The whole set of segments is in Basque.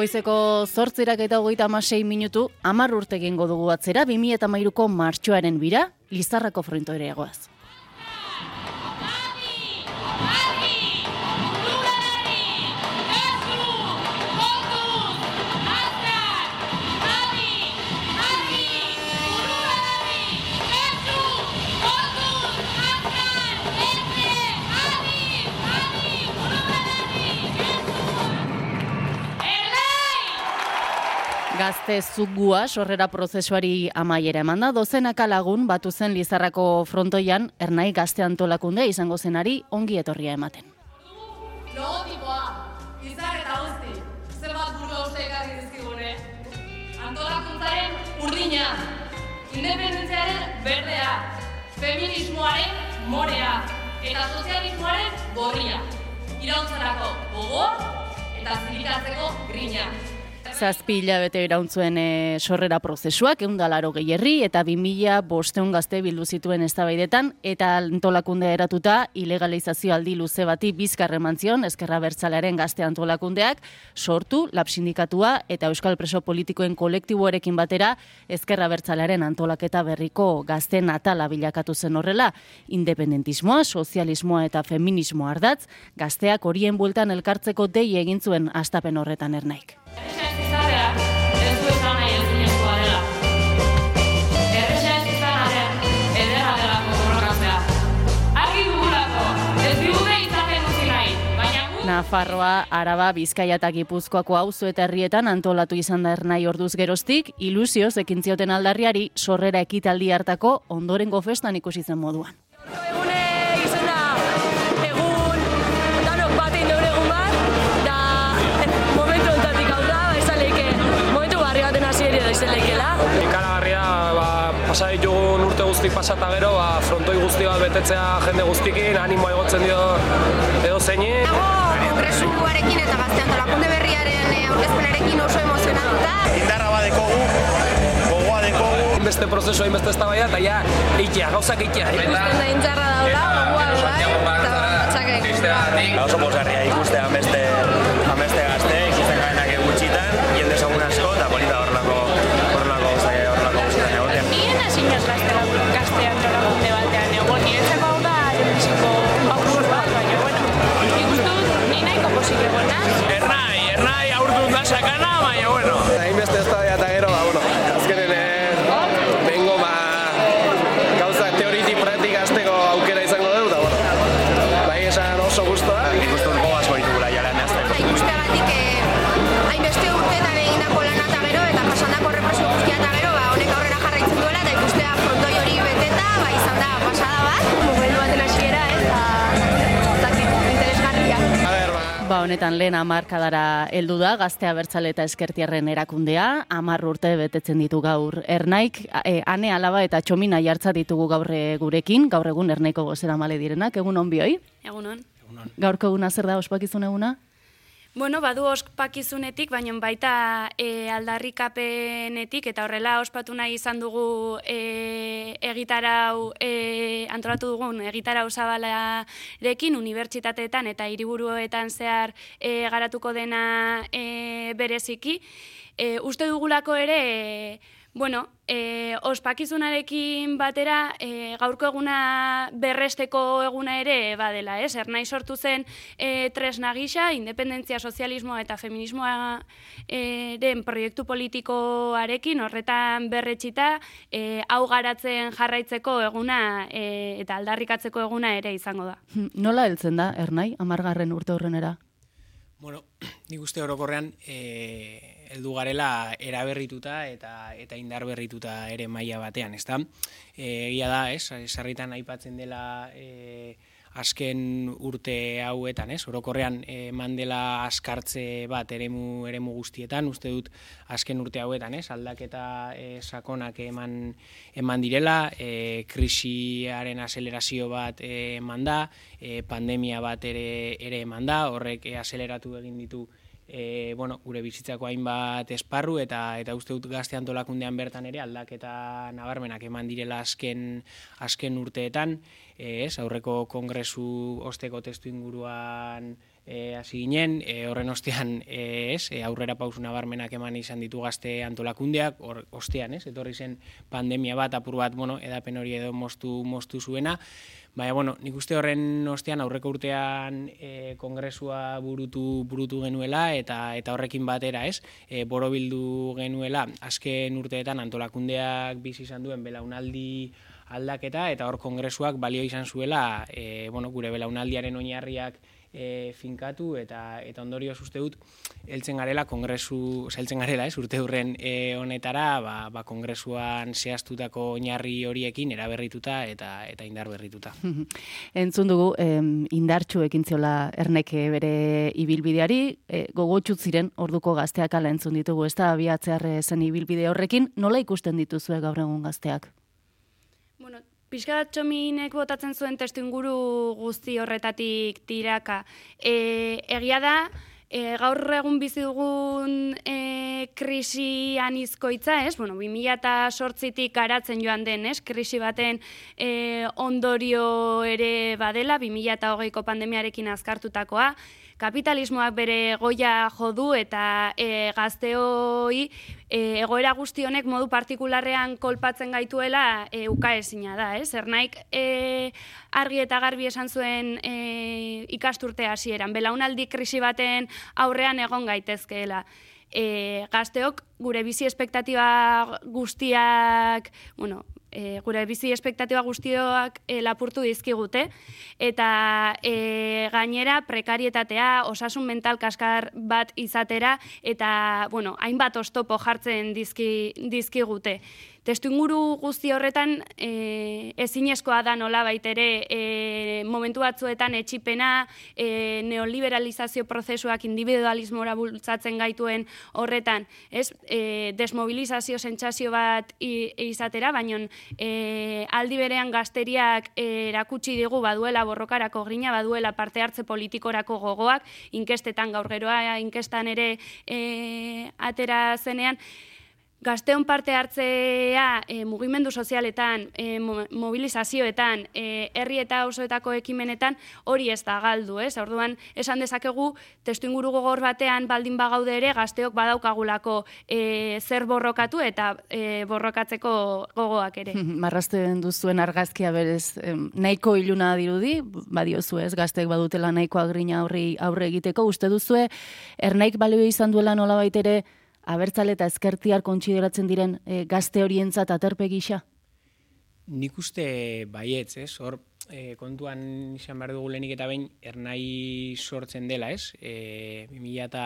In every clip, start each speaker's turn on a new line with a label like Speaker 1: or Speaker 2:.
Speaker 1: Goizeko zortzirak eta hogeita amasei minutu, amar urte gengo dugu atzera, 2008ko martxoaren bira, Lizarrako fronto Gazte zugua sorrera prozesuari amaiera eman da, dozenaka lagun batu zen Lizarrako frontoian, ernai gazte antolakunde izango zenari ongi etorria ematen.
Speaker 2: Logotipoa, izar eta guzti, zer bat buru uste ekarri dizkigune. Antolakuntzaren urdina, independentziaren berdea, feminismoaren morea, eta sozialismoaren gorria. Irauntzarako gogoa eta zilikatzeko grina.
Speaker 1: Zazpi hilabete irauntzuen e, sorrera prozesuak, egun dalaro gehierri, eta 2000 bosteun gazte bildu zituen eztabaidetan eta antolakunde eratuta, ilegalizazio aldi luze bati bizkarre mantzion, eskerra bertzalearen gazte antolakundeak, sortu, lapsindikatua eta euskal preso politikoen kolektiboarekin batera, eskerra bertzalearen antolaketa berriko gazte natala bilakatu zen horrela, independentismoa, sozialismoa eta feminismoa ardatz, gazteak horien bueltan elkartzeko dei egin zuen astapen horretan ernaik. Nafarroa, Araba, Bizkaia eta Gipuzkoako auzo eta herrietan antolatu izan da ernai orduz geroztik, ilusioz ekin zioten aldarriari sorrera ekitaldi hartako ondorengo festan ikusi zen moduan.
Speaker 3: Pasa ditugun urte guztik pasata gero, ba, frontoi guzti bat betetzea jende guztikin, animoa egotzen dio edo zeini.
Speaker 4: Nago kongresuarekin eta gazte antolakunde berriaren eh, aurkezpenarekin oso emozionatuta.
Speaker 5: indarra badekogu, gogoa dekogu.
Speaker 3: Beste prozesua, inbeste eztabaida eta ja, ikia, gauzak ikia.
Speaker 6: Ikusten da intzarra daula, gogoa bai, eta txake.
Speaker 5: Oso pozarria ikustea beste, beste
Speaker 1: honetan lehen amarkadara heldu da, gaztea bertzale eta eskertiarren erakundea, amar urte betetzen ditu gaur ernaik, e, ane alaba eta txomina jartza ditugu gaur e, gurekin, gaur egun ernaiko gozera male direnak, egun onbioi?
Speaker 7: Egunon.
Speaker 1: Gaurko eguna zer da ospakizun eguna?
Speaker 7: Bueno, badu ospakizunetik, baina baita e, aldarrikapenetik, eta horrela ospatu nahi izan dugu e, egitarau, e, antolatu dugun egitarau zabalarekin, unibertsitateetan eta hiriburuetan zehar e, garatuko dena e, bereziki. E, uste dugulako ere, e, bueno, e, ospakizunarekin batera e, gaurko eguna berresteko eguna ere badela, ez? Ernai sortu zen e, tresna gisa, independentzia, sozialismoa eta feminismoa e, den proiektu politikoarekin horretan berretxita e, hau garatzen jarraitzeko eguna e, eta aldarrikatzeko eguna ere izango da.
Speaker 1: Hm, Nola heltzen da, ernai, amargarren urte horrenera?
Speaker 8: Bueno, nik uste orokorrean e, heldu garela eraberrituta eta eta indar berrituta ere maila batean, ezta? Egia da, ez? Sarritan aipatzen dela e, azken urte hauetan, ez? Orokorrean eman dela askartze bat eremu eremu guztietan, uste dut azken urte hauetan, ez? Aldaketa e, sakonak eman eman direla, e, krisiaren azelerazio bat e, eman da, e, pandemia bat ere ere eman da, horrek e, azeleratu egin ditu e, bueno, gure bizitzako hainbat esparru eta eta uste dut gazte antolakundean bertan ere aldaketa nabarmenak eman direla azken azken urteetan, e, ez, aurreko kongresu osteko testu inguruan e, hasi ginen, e, horren ostean e, ez, e, aurrera pausu nabarmenak eman izan ditu gazte antolakundeak, hor ostean, ez, etorri zen pandemia bat, apur bat, bueno, edapen hori edo moztu, moztu zuena, Baina, bueno, nik uste horren ostean aurreko urtean e, kongresua burutu burutu genuela eta eta horrekin batera, ez? E, borobildu genuela azken urteetan antolakundeak bizi izan duen belaunaldi aldaketa eta hor kongresuak balio izan zuela, e, bueno, gure belaunaldiaren oinarriak e, finkatu eta eta ondorio uste dut heltzen garela kongresu, heltzen garela, ez, urte hurren e, honetara, ba, ba kongresuan zehaztutako oinarri horiekin eraberrituta eta eta indar berrituta.
Speaker 1: Entzun dugu em, indartxu ekin ziola erneke bere ibilbideari, e, gogotxut ziren orduko gazteak ala entzun ditugu, ez da abiatzear zen ibilbide horrekin, nola ikusten dituzue gaur egun gazteak?
Speaker 7: Bueno, Piskat txominek botatzen zuen testu inguru guzti horretatik tiraka. E, egia da, e, gaur egun bizi dugun e, krisi anizkoitza, ez? Bueno, 2008tik garatzen joan den, ez? Krisi baten e, ondorio ere badela, 2008ko pandemiarekin azkartutakoa, kapitalismoak bere goia jodu eta e, gazteoi e, egoera guzti honek modu partikularrean kolpatzen gaituela e, ukaezina da, ez? Ernaik e, argi eta garbi esan zuen e, ikasturte hasieran, belaunaldi krisi baten aurrean egon gaitezkeela. E, gazteok gure bizi espektatiba guztiak, bueno, e, gure bizi espektatiba guztioak e, lapurtu dizkigute eta e, gainera prekarietatea, osasun mental kaskar bat izatera eta bueno, hainbat ostopo jartzen dizki, dizkigute. Testu inguru guzti horretan e, ezinezkoa da nola baitere e, momentu batzuetan etxipena, e, neoliberalizazio prozesuak individualismora bultzatzen gaituen horretan, ez, e, desmobilizazio sentsazio bat izatera, baina e, aldi berean gazteriak erakutsi digu baduela borrokarako grina, baduela parte hartze politikorako gogoak, inkestetan gaur geroa, inkestan ere e, atera zenean, Gazteon parte hartzea e, mugimendu sozialetan, e, mobilizazioetan, e, herri eta osoetako ekimenetan hori ez da galdu, ez? Orduan, esan dezakegu, testu inguru gogor batean baldin bagaude ere gazteok badaukagulako e, zer borrokatu eta e, borrokatzeko gogoak ere.
Speaker 1: Marrasten duzuen argazkia berez nahiko iluna dirudi, badiozu ez, gazteek badutela nahiko agrina aurri aurre egiteko, uste duzue, ernaik balio izan duela nola ere abertzale eta ezkertiar kontsideratzen diren e, gazte horientzat aterpe gisa?
Speaker 8: Nik uste baietz, ez? Hor, e, kontuan izan behar dugu lehenik eta behin ernai sortzen dela, ez? E, 2000 eta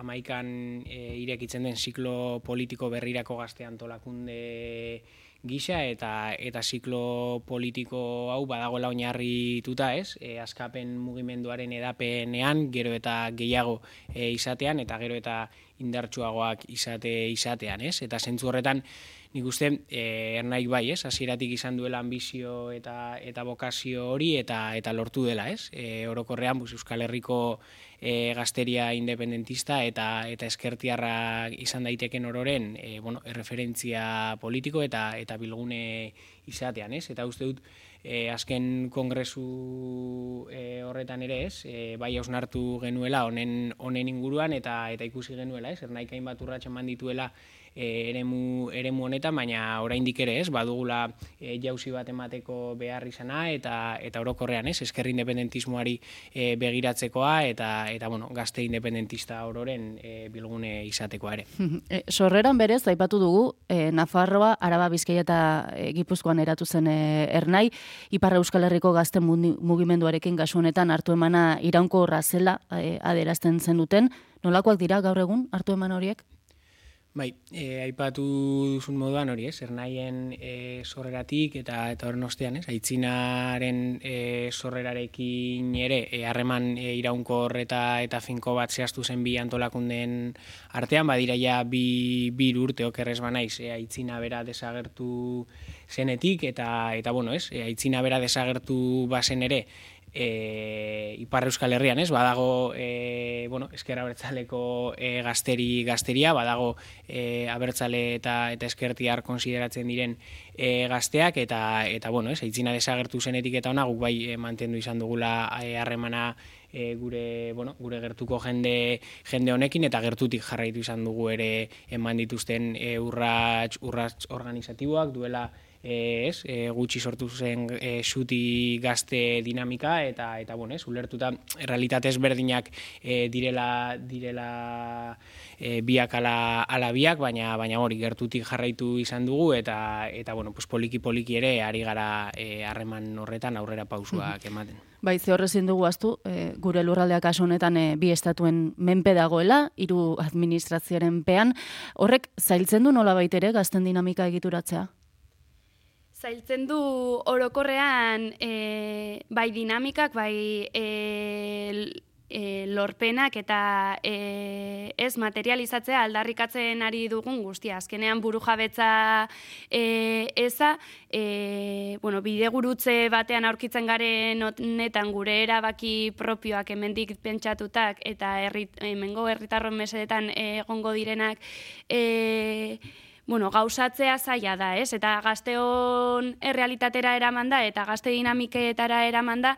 Speaker 8: amaikan e, irekitzen den ziklo politiko berrirako gazte antolakunde gisa eta eta ziklo politiko hau badagoela oinarrituta, ez? E, askapen mugimenduaren edapenean gero eta gehiago e, izatean eta gero eta indartsuagoak izate izatean, ez? Eta zentzu horretan nik uste e, ernaik bai, ez? Hasieratik izan duela ambizio eta eta bokazio hori eta eta lortu dela, ez? E, orokorrean bus, Euskal Herriko e, gazteria independentista eta eta eskertiarra izan daiteken ororen e, bueno, erreferentzia politiko eta eta bilgune izatean, ez? Eta uste dut e, azken kongresu e, horretan ere ez, e, bai hausnartu genuela honen honen inguruan eta eta ikusi genuela ez, ernaikain bat urratxan mandituela eremu, eremu honetan, baina oraindik ere ez, badugula e, jauzi bat emateko behar izana eta eta orokorrean ez, esker independentismoari e, begiratzekoa eta eta bueno, gazte independentista ororen e, bilgune izatekoa ere.
Speaker 1: E, sorreran berez, aipatu dugu, e, Nafarroa, Araba, Bizkaia eta e, Gipuzkoan eratu zen e, ernai, Iparra Euskal Herriko gazte mugimenduarekin gasu honetan hartu emana iraunko razela e, aderazten zen duten. Nolakoak dira gaur egun hartu eman horiek?
Speaker 8: Bai, e, aipatu duzun moduan hori, ez, ernaien e, sorreratik eta eta horren ostean, ez, aitzinaren e, sorrerarekin ere, e, harreman e, iraunko horreta eta finko bat zehaztu zen bi antolakunden artean, badira ja bi, bi urte okerrez banaiz, e, aitzina bera desagertu zenetik, eta, eta bueno, ez, e, aitzina bera desagertu bazen ere, e, Ipar Euskal Herrian, ez? Badago e, bueno, eskera abertzaleko e, gazteri gazteria, badago e, abertzale eta eta eskertiar konsideratzen diren e, gazteak eta eta bueno, ez? Aitzina desagertu zenetik eta ona guk bai e, mantendu izan dugula harremana e, gure, bueno, gure gertuko jende jende honekin eta gertutik jarraitu izan dugu ere eman dituzten e, urrats urrats organizatiboak duela e, ez, e, gutxi sortu zen e, xuti gazte dinamika eta eta bueno, ez, ulertuta realitate ezberdinak e, direla direla e, biak ala, ala biak, baina baina hori gertutik jarraitu izan dugu eta eta bueno, pues poliki poliki ere ari gara e, harreman horretan aurrera pausuak ematen.
Speaker 1: Bai, ze horrezin dugu aztu, e, gure lurraldeak kasu honetan e, bi estatuen menpe dagoela, hiru administrazioaren pean, horrek zailtzen du nola ere gazten dinamika egituratzea?
Speaker 7: Zailtzen du orokorrean e, bai dinamikak, bai e, e, lorpenak eta e, ez materializatzea aldarrikatzen ari dugun guztia. Azkenean buru jabetza e, eza, e, bueno, bidegurutze batean aurkitzen garen netan gure erabaki propioak hemendik pentsatutak eta herrit, hemengo herritarron mesedetan egongo direnak e, bueno, gauzatzea zaila da, ez? Eta gazteon errealitatera eraman da, eta gazte dinamiketara eraman da,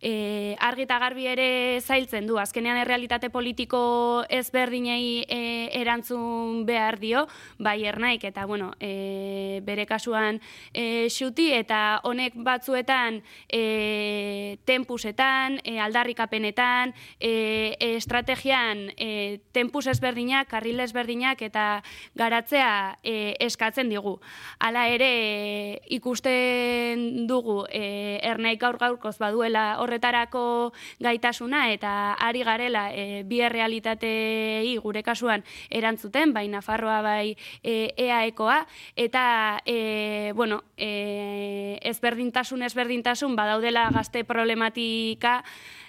Speaker 7: e, argi eta garbi ere zailtzen du. Azkenean errealitate politiko ezberdinei e, erantzun behar dio, bai ernaik, eta bueno, e, bere kasuan e, xuti, eta honek batzuetan e, tempusetan, e, aldarrikapenetan, e, estrategian e, tempus ezberdinak, karril ezberdinak, eta garatzea e, eskatzen digu. Hala ere ikusten dugu e, ernaik gaur gaurkoz baduela hor horretarako gaitasuna eta ari garela e, bi realitatei gure kasuan erantzuten, bai Nafarroa bai e, EAEkoa eta e, bueno, e, ezberdintasun ezberdintasun badaudela gazte problematika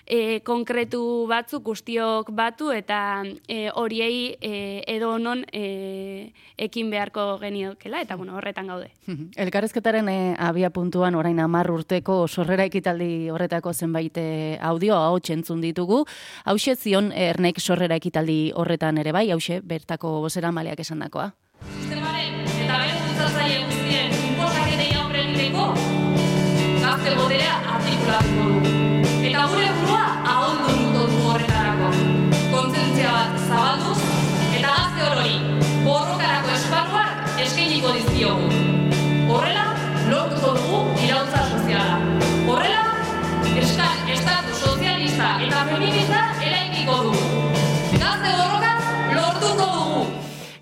Speaker 7: e, konkretu batzuk guztiok batu eta e, horiei e, edo non e, ekin beharko geniokela eta bueno, horretan gaude.
Speaker 1: Elkarrezketaren e, abia puntuan orain amar urteko sorrera ekitaldi horretako zenbait e, audio hau txentzun ditugu. Hau zion ernek sorrera ekitaldi horretan ere bai, hau bertako bozera maleak esan dakoa.
Speaker 2: Sistemaren eta behar guztien inposaketei aurre egiteko gazte boterea artikulatuko du. Eta gure burua ahondu dutotu horretarako. Kontzentzia bat zabalduz, eta gazte horori borrokarako esparruak eskainiko dizkiogu. Horrela, lortuko dugu irautza soziala. Horrela, estatu sozialista eta feminista eraikiko dugu.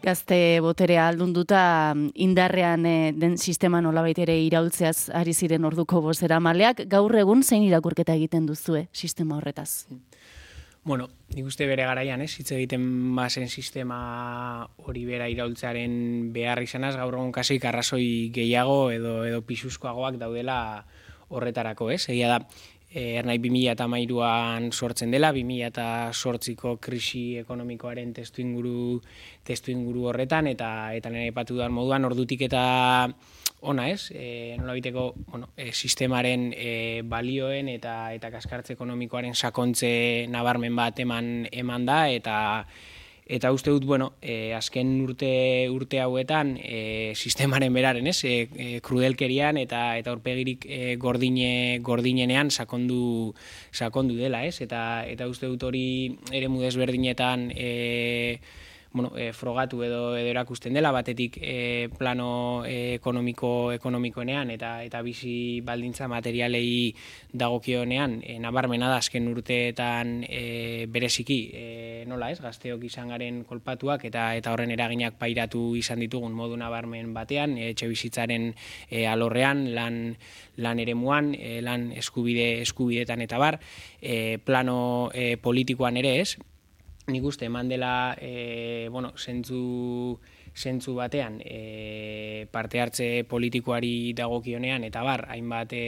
Speaker 2: Gazte
Speaker 1: boterea aldunduta indarrean e, den sistema nolabait ere iraultzeaz ari ziren orduko bozera maleak, gaur egun zein irakurketa egiten duzue sistema horretaz?
Speaker 8: Bueno, nik uste bere garaian, ez, hitz egiten bazen sistema hori bera iraultzaren behar izanaz, gaur egun kasik arrazoi gehiago edo edo pisuzkoagoak daudela horretarako, ez? Egia da, ernai 2000 eta mairuan sortzen dela, 2000 eta sortziko krisi ekonomikoaren testu inguru, testu inguru horretan, eta eta nire patu duan moduan, ordutik eta ona ez, e, nola biteko bueno, e, sistemaren e, balioen eta eta kaskartze ekonomikoaren sakontze nabarmen bat eman, eman da, eta Eta uste dut, bueno, e, azken urte urte hauetan e, sistemaren beraren, ez? E, e, krudelkerian eta eta aurpegirik e, gordine gordinenean sakondu sakondu dela, ez? Eta eta uste dut hori eremu desberdinetan eh bueno, e, frogatu edo edo erakusten dela batetik e, plano e, ekonomiko ekonomikoenean eta eta bizi baldintza materialei dagokionean e, nabarmena da azken urteetan e, bereziki e, nola ez gazteok izan garen kolpatuak eta eta horren eraginak pairatu izan ditugun modu nabarmen batean etxe bizitzaren e, alorrean lan lan eremuan lan eskubide eskubidetan eta bar e, plano e, politikoan ere ez nik uste eman dela e, bueno, zentzu, zentzu batean e, parte hartze politikoari dagokionean eta bar, hainbat e,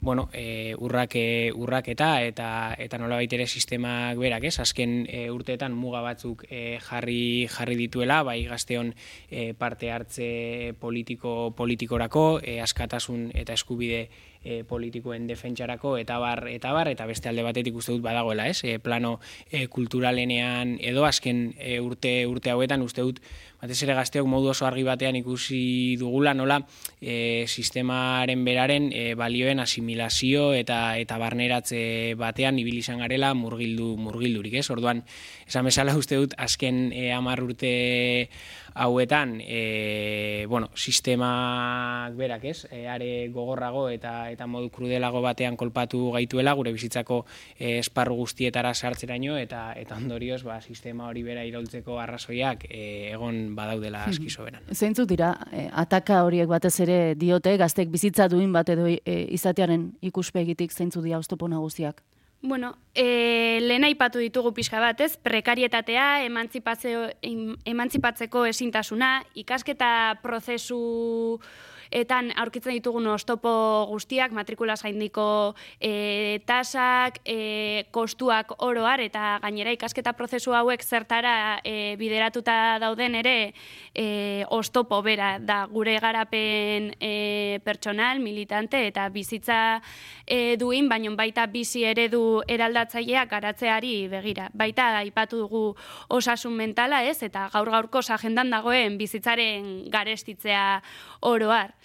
Speaker 8: bueno, e, urrake, urraketa eta eta nola ere sistemak berak, ez? Azken e, urteetan muga batzuk e, jarri jarri dituela, bai gazteon e, parte hartze politiko politikorako, e, askatasun eta eskubide e, politikoen defentsarako eta bar, eta bar, eta beste alde batetik uste dut badagoela, ez? E, plano e, kulturalenean edo azken e, urte urte hauetan uste dut batez ere gazteok modu oso argi batean ikusi dugula nola e, sistemaren beraren e, balioen asimilazio eta eta barneratze batean ibili izan garela murgildu murgildurik, ez? Orduan, esan bezala uste dut azken e, 10 urte hauetan e, bueno, sistemak berak, ez? E, are gogorrago eta eta modu krudelago batean kolpatu gaituela gure bizitzako e, esparru guztietara sartzeraino eta eta ondorioz ba, sistema hori bera iraultzeko arrazoiak e, egon badaudela aski soberan.
Speaker 1: Zeintzu dira, e, ataka horiek batez ere diote, gaztek bizitza duin bat edo e, izatearen ikuspegitik zeintzu dira oztopo nagusiak?
Speaker 7: Bueno, e, lehen aipatu ditugu pixka bat, ez? Prekarietatea, emantzipazio, em- emantzipatzeko ezintasuna, ikasketa prozesu etan aurkitzen ditugun oztopo guztiak, matrikulas gaindiko e, tasak, e, kostuak oroar, eta gainera ikasketa prozesu hauek zertara e, bideratuta dauden ere e, oztopo bera da gure garapen e, pertsonal, militante eta bizitza e, duin, baino baita bizi eredu eraldatzaileak garatzeari begira. Baita aipatu dugu osasun mentala, ez? Eta gaur gaurko agendan dagoen bizitzaren garestitzea oroar.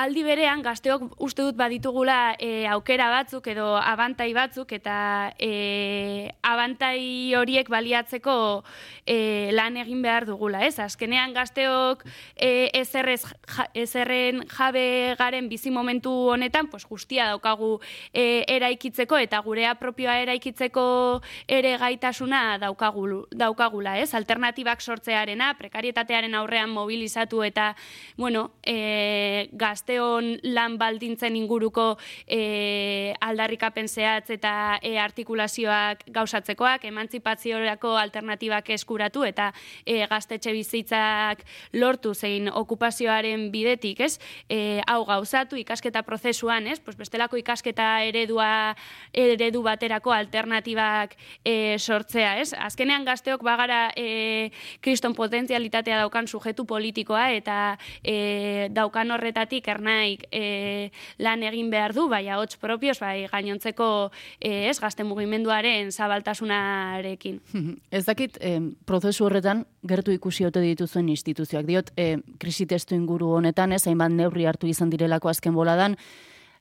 Speaker 7: Aldi berean, gazteok uste dut baditugula e, aukera batzuk edo abantai batzuk eta e, abantai horiek baliatzeko e, lan egin behar dugula, ez? Azkenean gazteok e, ezerrez, ja, ezerren jabe garen bizi momentu honetan, pues guztia daukagu e, eraikitzeko eta gurea propioa eraikitzeko ere gaitasuna daukagulu, daukagula, ez? Alternatibak sortzearena, prekarietatearen aurrean mobilizatu eta, bueno, e, gazteon lan baldintzen inguruko e, aldarrikapen zehatz eta e, artikulazioak gauzatzekoak, emantzipaziorako alternatibak eskuratu eta e, gaztetxe bizitzak lortu zein okupazioaren bidetik, ez? E, hau gauzatu ikasketa prozesuan, ez? Pues bestelako ikasketa eredua eredu baterako alternatibak e, sortzea, ez? Azkenean gazteok bagara e, kriston potentzialitatea daukan sujetu politikoa eta e, daukan horretatik ernaik e, lan egin behar du, bai ahots propios, bai gainontzeko e, ez gazte mugimenduaren zabaltasunarekin.
Speaker 1: Ez dakit, em, prozesu horretan gertu ikusi ote dituzuen instituzioak. Diot, e, krisi testu inguru honetan, ez, hainbat neurri hartu izan direlako azken boladan,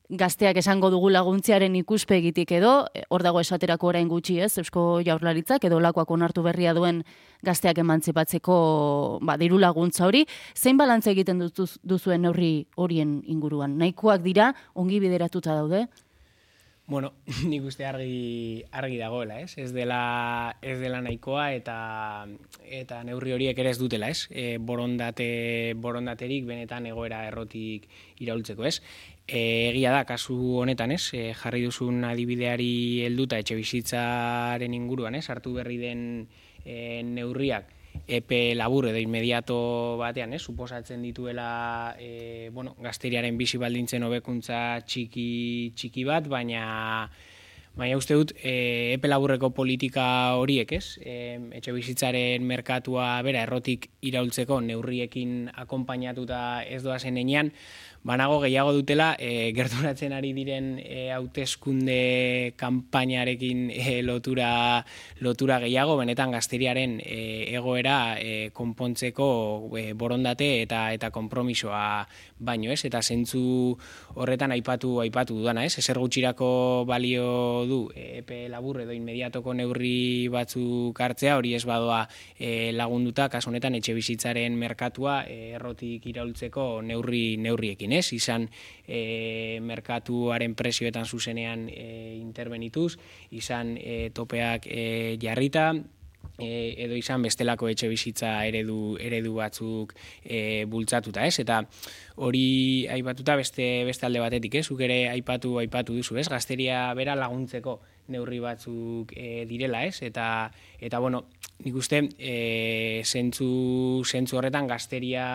Speaker 1: gazteak esango dugu laguntziaren ikuspegitik edo, e, hor dago esaterako orain gutxi ez, Eusko Jaurlaritzak edo lakoak onartu berria duen gazteak emantzipatzeko ba, diru laguntza hori, zein balantza egiten duzuen neurri horien inguruan? Nahikoak dira, ongi bideratuta daude?
Speaker 8: Bueno, nik uste argi, argi dagoela, ez? Ez dela, ez dela nahikoa eta eta neurri horiek ere ez dutela, ez? E, borondate, borondaterik benetan egoera errotik iraultzeko, ez? E, egia da, kasu honetan, ez? E, jarri duzun adibideari helduta etxe bizitzaren inguruan, ez? Hartu berri den e, neurriak epe labur edo inmediato batean, ez, suposatzen dituela e, bueno, gazteriaren bizi baldintzen hobekuntza txiki txiki bat, baina baina uste dut e, epe laburreko politika horiek, ez, e, etxe bizitzaren merkatua bera errotik iraultzeko neurriekin akonpainatuta ez doa zen enean, banago gehiago dutela e, gerturatzen ari diren e, hauteskunde kanpainarekin e, lotura, lotura gehiago, benetan gazteriaren e, egoera e, konpontzeko e, borondate eta eta konpromisoa baino, ez? Eta zentzu horretan aipatu aipatu dudana, ez? Ezer gutxirako balio du e, epe labur edo inmediatoko neurri batzuk hartzea, hori ez badoa e, lagunduta, kasu honetan etxe bizitzaren merkatua e, errotik iraultzeko neurri neurriekin, ez? Izan e, merkatuaren presioetan zuzenean e, interbenituz, izan e, topeak e, jarrita, e, edo izan bestelako etxe bizitza eredu, eredu batzuk e, bultzatuta, ez? Eta hori aipatuta beste beste alde batetik, ez? Zuk ere aipatu aipatu duzu, ez? Gazteria bera laguntzeko neurri batzuk e, direla, ez? Eta eta bueno, nik uste e, zentzu, zentzu horretan gazteria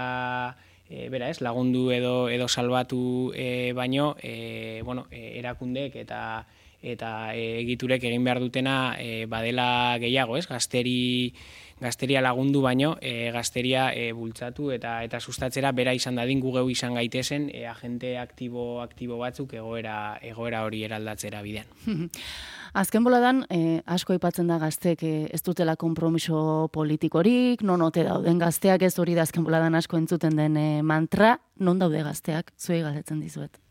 Speaker 8: e, bera, ez? Lagundu edo edo salbatu e, baino, e, bueno, e, erakundek eta eta e, egiturek egin behar dutena e, badela gehiago, ez? Gazteri gazteria lagundu baino, e, gazteria e, bultzatu eta eta sustatzera bera izan dadin gu geu izan gaitezen e, agente aktibo aktibo batzuk egoera egoera hori eraldatzera bidean.
Speaker 1: Azken boladan, eh, asko aipatzen da gaztek eh, ez dutela konpromiso politikorik, non ote dauden gazteak ez hori da azken boladan asko entzuten den eh, mantra, non daude gazteak, zuei galdetzen dizuet.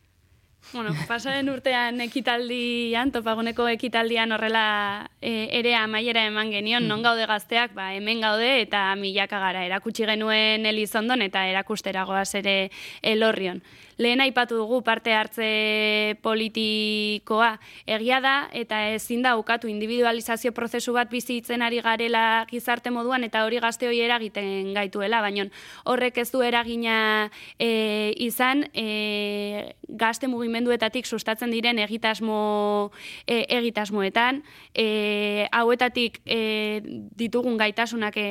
Speaker 7: Bueno, pasaren urtean ekitaldian, topaguneko ekitaldian horrela e, ere amaiera eman genion, non gaude gazteak, ba, hemen gaude eta milaka gara. Erakutsi genuen Elizondon eta erakusteragoaz ere elorrion. Lehen aipatu dugu parte hartze politikoa. Egia da eta ezin da ukatu individualizazio prozesu bat bizitzen ari garela gizarte moduan eta hori gazte hori eragiten gaituela, baina horrek ez du eragina e, izan e, gazte mugimenduetatik sustatzen diren egitasmo e, egitasmoetan. E, hauetatik e, ditugun gaitasunak e,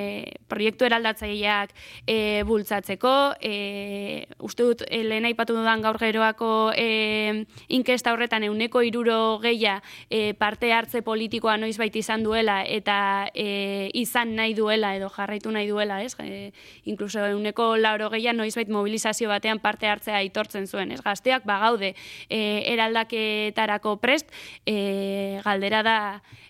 Speaker 7: proiektu eraldatzaileak e, bultzatzeko. E, uste dut e, lehen aipatu dudan gaur geroako e, inkesta horretan euneko iruro geia e, parte hartze politikoa noiz baita izan duela eta e, izan nahi duela edo jarraitu nahi duela, ez? E, inkluso euneko lauro geia noiz bait mobilizazio batean parte hartzea aitortzen zuen, ez? Gazteak bagaude e, eraldaketarako prest, e, galdera da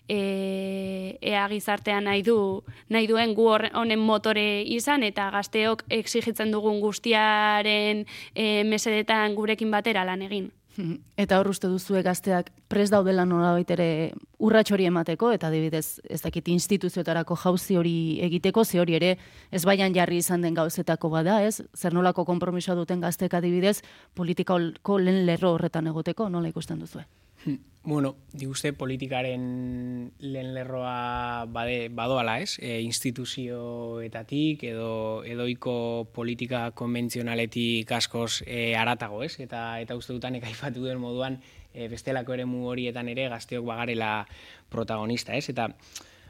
Speaker 7: e, ea gizartean nahi du nahi duen gu honen motore izan eta gazteok exigitzen dugun guztiaren e, mesedetan gurekin batera lan egin.
Speaker 1: Eta hor uste duzue gazteak pres daudela nolabait ere urrats hori emateko eta adibidez ez dakit instituzioetarako jauzi hori egiteko ze hori ere ez baian jarri izan den gauzetako bada, ez? Zer nolako konpromisoa duten gazteek adibidez politikako lehen lerro horretan egoteko nola ikusten duzue?
Speaker 8: Bueno, di uste politikaren lehen lerroa bade, badoala, ez? E, instituzioetatik edo edoiko politika konbentzionaletik askoz e, aratago, ez? Eta eta uste dutan ekaifatu duen moduan e, bestelako eremu horietan ere gazteok bagarela protagonista, ez? Eta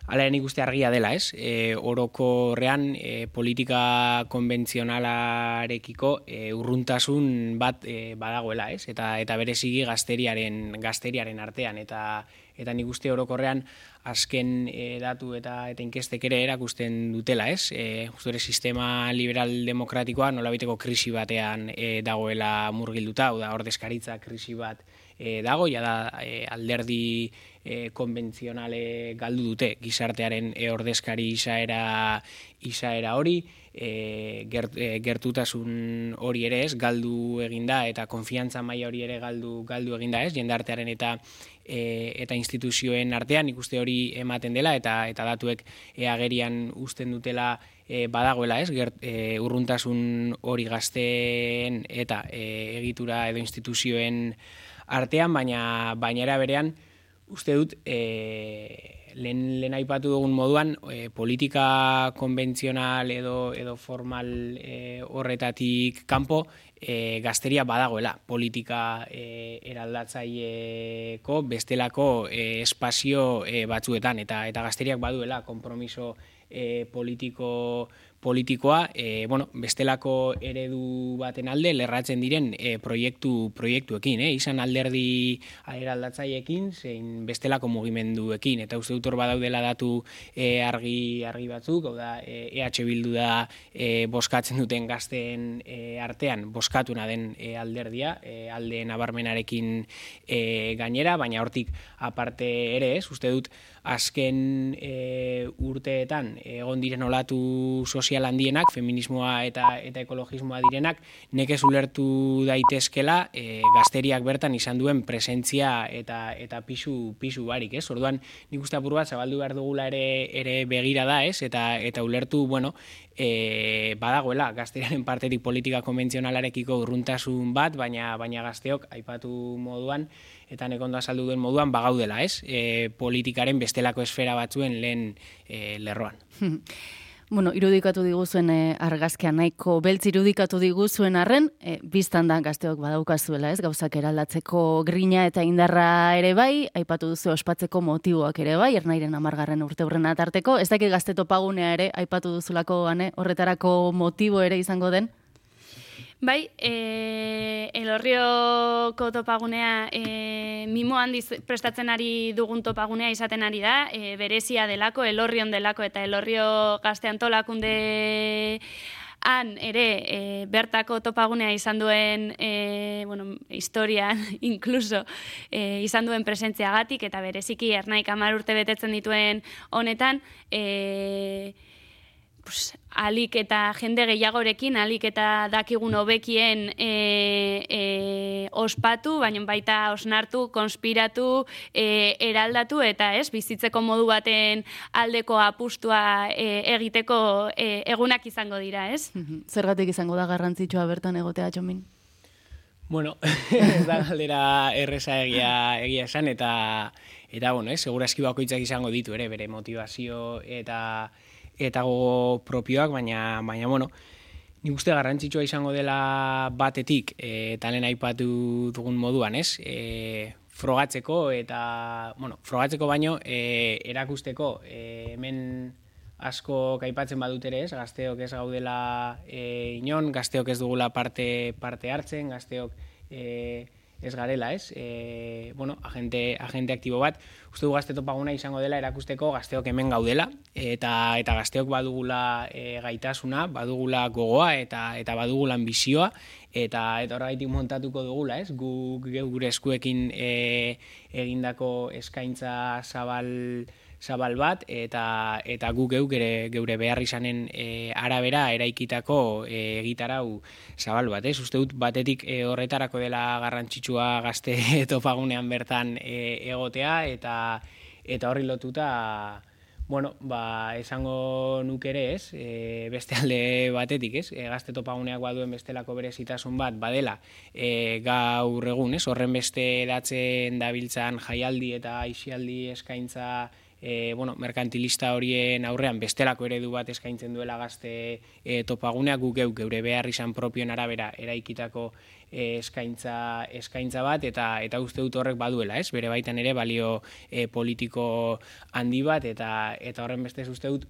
Speaker 8: Hala nik uste argia dela, ez? E, oroko rean e, politika konbentzionalarekiko e, urruntasun bat e, badagoela, ez? Eta eta berezigi gazteriaren gazteriaren artean eta eta nik uste orokorrean azken e, datu eta eta inkestek ere erakusten dutela, ez? E, ere sistema liberal demokratikoa nolabiteko krisi batean e, dagoela murgilduta, da ordezkaritza krisi bat e, dago, ja da e, alderdi e, konbentzionale galdu dute gizartearen e, ordezkari izaera, izaera hori, e, gert, e, gertutasun hori ere ez, galdu eginda eta konfiantza maila hori ere galdu, galdu eginda ez, jendartearen eta e, eta instituzioen artean ikuste hori ematen dela eta eta datuek e, agerian uzten dutela e, badagoela ez, gert, e, urruntasun hori gazteen eta e, egitura edo instituzioen artean, baina baina era berean uste dut e, lehen, lehen aipatu dugun moduan e, politika konbentzional edo edo formal e, horretatik kanpo e, gazteria badagoela. Politika e, eraldatzaileko bestelako e, espazio e, batzuetan eta eta gazteriak baduela konpromiso e, politiko politikoa, e, bueno, bestelako eredu baten alde lerratzen diren e, proiektu proiektuekin, eh? izan alderdi eraldatzaileekin, zein bestelako mugimenduekin eta uste dut hor badaudela datu e, argi argi batzuk, hau da EH bildu da e, boskatzen duten gazten e, artean boskatuna den e, alderdia, e, alde nabarmenarekin e, gainera, baina hortik aparte ere, ez, uste dut azken e, urteetan egon diren olatu sozial handienak, feminismoa eta eta ekologismoa direnak, nekez ulertu daitezkela e, gazteriak bertan izan duen presentzia eta eta pisu pisu barik, ez? Orduan, nik uste apur bat zabaldu behar dugula ere ere begira da, ez? Eta eta ulertu, bueno, e, badagoela gazteriaren partetik politika konbentzionalarekiko urruntasun bat, baina baina gazteok aipatu moduan eta nekondo azaldu duen moduan bagaudela, ez? E, politikaren bestelako esfera batzuen lehen e, lerroan.
Speaker 1: Bueno, irudikatu diguzuen e, argazkia nahiko beltz irudikatu diguzuen arren, e, biztan da gazteok badaukazuela, ez? Gauzak eraldatzeko grina eta indarra ere bai, aipatu duzu ospatzeko motiboak ere bai, ernairen amargarren urte hurren atarteko, ez dakit gazte topagunea ere, aipatu duzulako horretarako motibo ere izango den?
Speaker 7: Bai, e, elorrioko topagunea e, mimo handiz prestatzen ari dugun topagunea izaten ari da, e, berezia delako, elorrion delako eta elorrio gazte antolakunde han ere e, bertako topagunea izan duen e, bueno, historian incluso e, izan duen presentziagatik eta bereziki ernaik amar urte betetzen dituen honetan e, pues, alik eta jende gehiagorekin, alik eta dakigun hobekien e, e, ospatu, baina baita osnartu, konspiratu, e, eraldatu eta ez, bizitzeko modu baten aldeko apustua e, egiteko e, egunak izango dira, ez?
Speaker 1: Zergatik izango da garrantzitsua bertan egotea txomin?
Speaker 8: Bueno, ez da galdera erresa egia, egia esan, eta, eta bueno, eh, segurazki bakoitzak izango ditu ere, bere motivazio eta eta gogo propioak, baina, baina bueno, nik uste garrantzitsua izango dela batetik, e, talen aipatu dugun moduan, ez? E, frogatzeko eta, bueno, frogatzeko baino, e, erakusteko, e, hemen asko kaipatzen badut ere ez, gazteok ez gaudela e, inon, gazteok ez dugula parte, parte hartzen, gazteok e, ez garela, ez? E, bueno, agente, agente aktibo bat, uste du gazte topaguna izango dela erakusteko gazteok hemen gaudela, eta eta gazteok badugula e, gaitasuna, badugula gogoa eta eta badugula ambizioa, eta eta horregaitik montatuko dugula, ez? Gu, gure eskuekin e, egindako eskaintza zabal zabal bat eta eta gu geu gure geure behar izanen e, arabera eraikitako e, egitarau zabal bat, ez? Uste dut batetik e, horretarako dela garrantzitsua gazte topagunean bertan e, egotea eta eta horri lotuta bueno, ba, esango nuk ere ez, e, beste alde batetik ez, e, gazte topaguneak baduen bestelako berezitasun bat, badela, e, gaur egun ez, horren beste datzen dabiltzan jaialdi eta aixialdi eskaintza e, bueno, merkantilista horien aurrean bestelako eredu bat eskaintzen duela gazte e, topaguneak guk geu geure behar izan propioen arabera eraikitako e, eskaintza, eskaintza bat eta eta uste dut horrek baduela, ez? Bere baitan ere balio e, politiko handi bat eta eta horren beste uste dut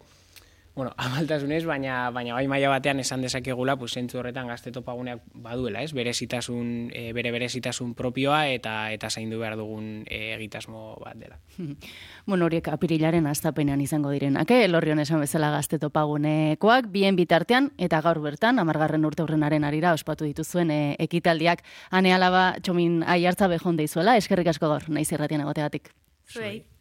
Speaker 8: bueno, amaltasunez, baina baina bai maila batean esan dezakegula, pues sentzu horretan gazte topaguneak baduela, ez? Berezitasun, e, bere berezitasun propioa eta eta zaindu behar dugun e, egitasmo bat dela.
Speaker 1: bueno, horiek apirilaren astapenean izango direnak, eh? Elorrion esan bezala gazte topagunekoak, bien bitartean, eta gaur bertan, amargarren urte horrenaren arira, ospatu dituzuen e, ekitaldiak, ane alaba txomin aiartza behon deizuela, eskerrik asko gaur, naiz erratien egoteatik.
Speaker 7: Zuei.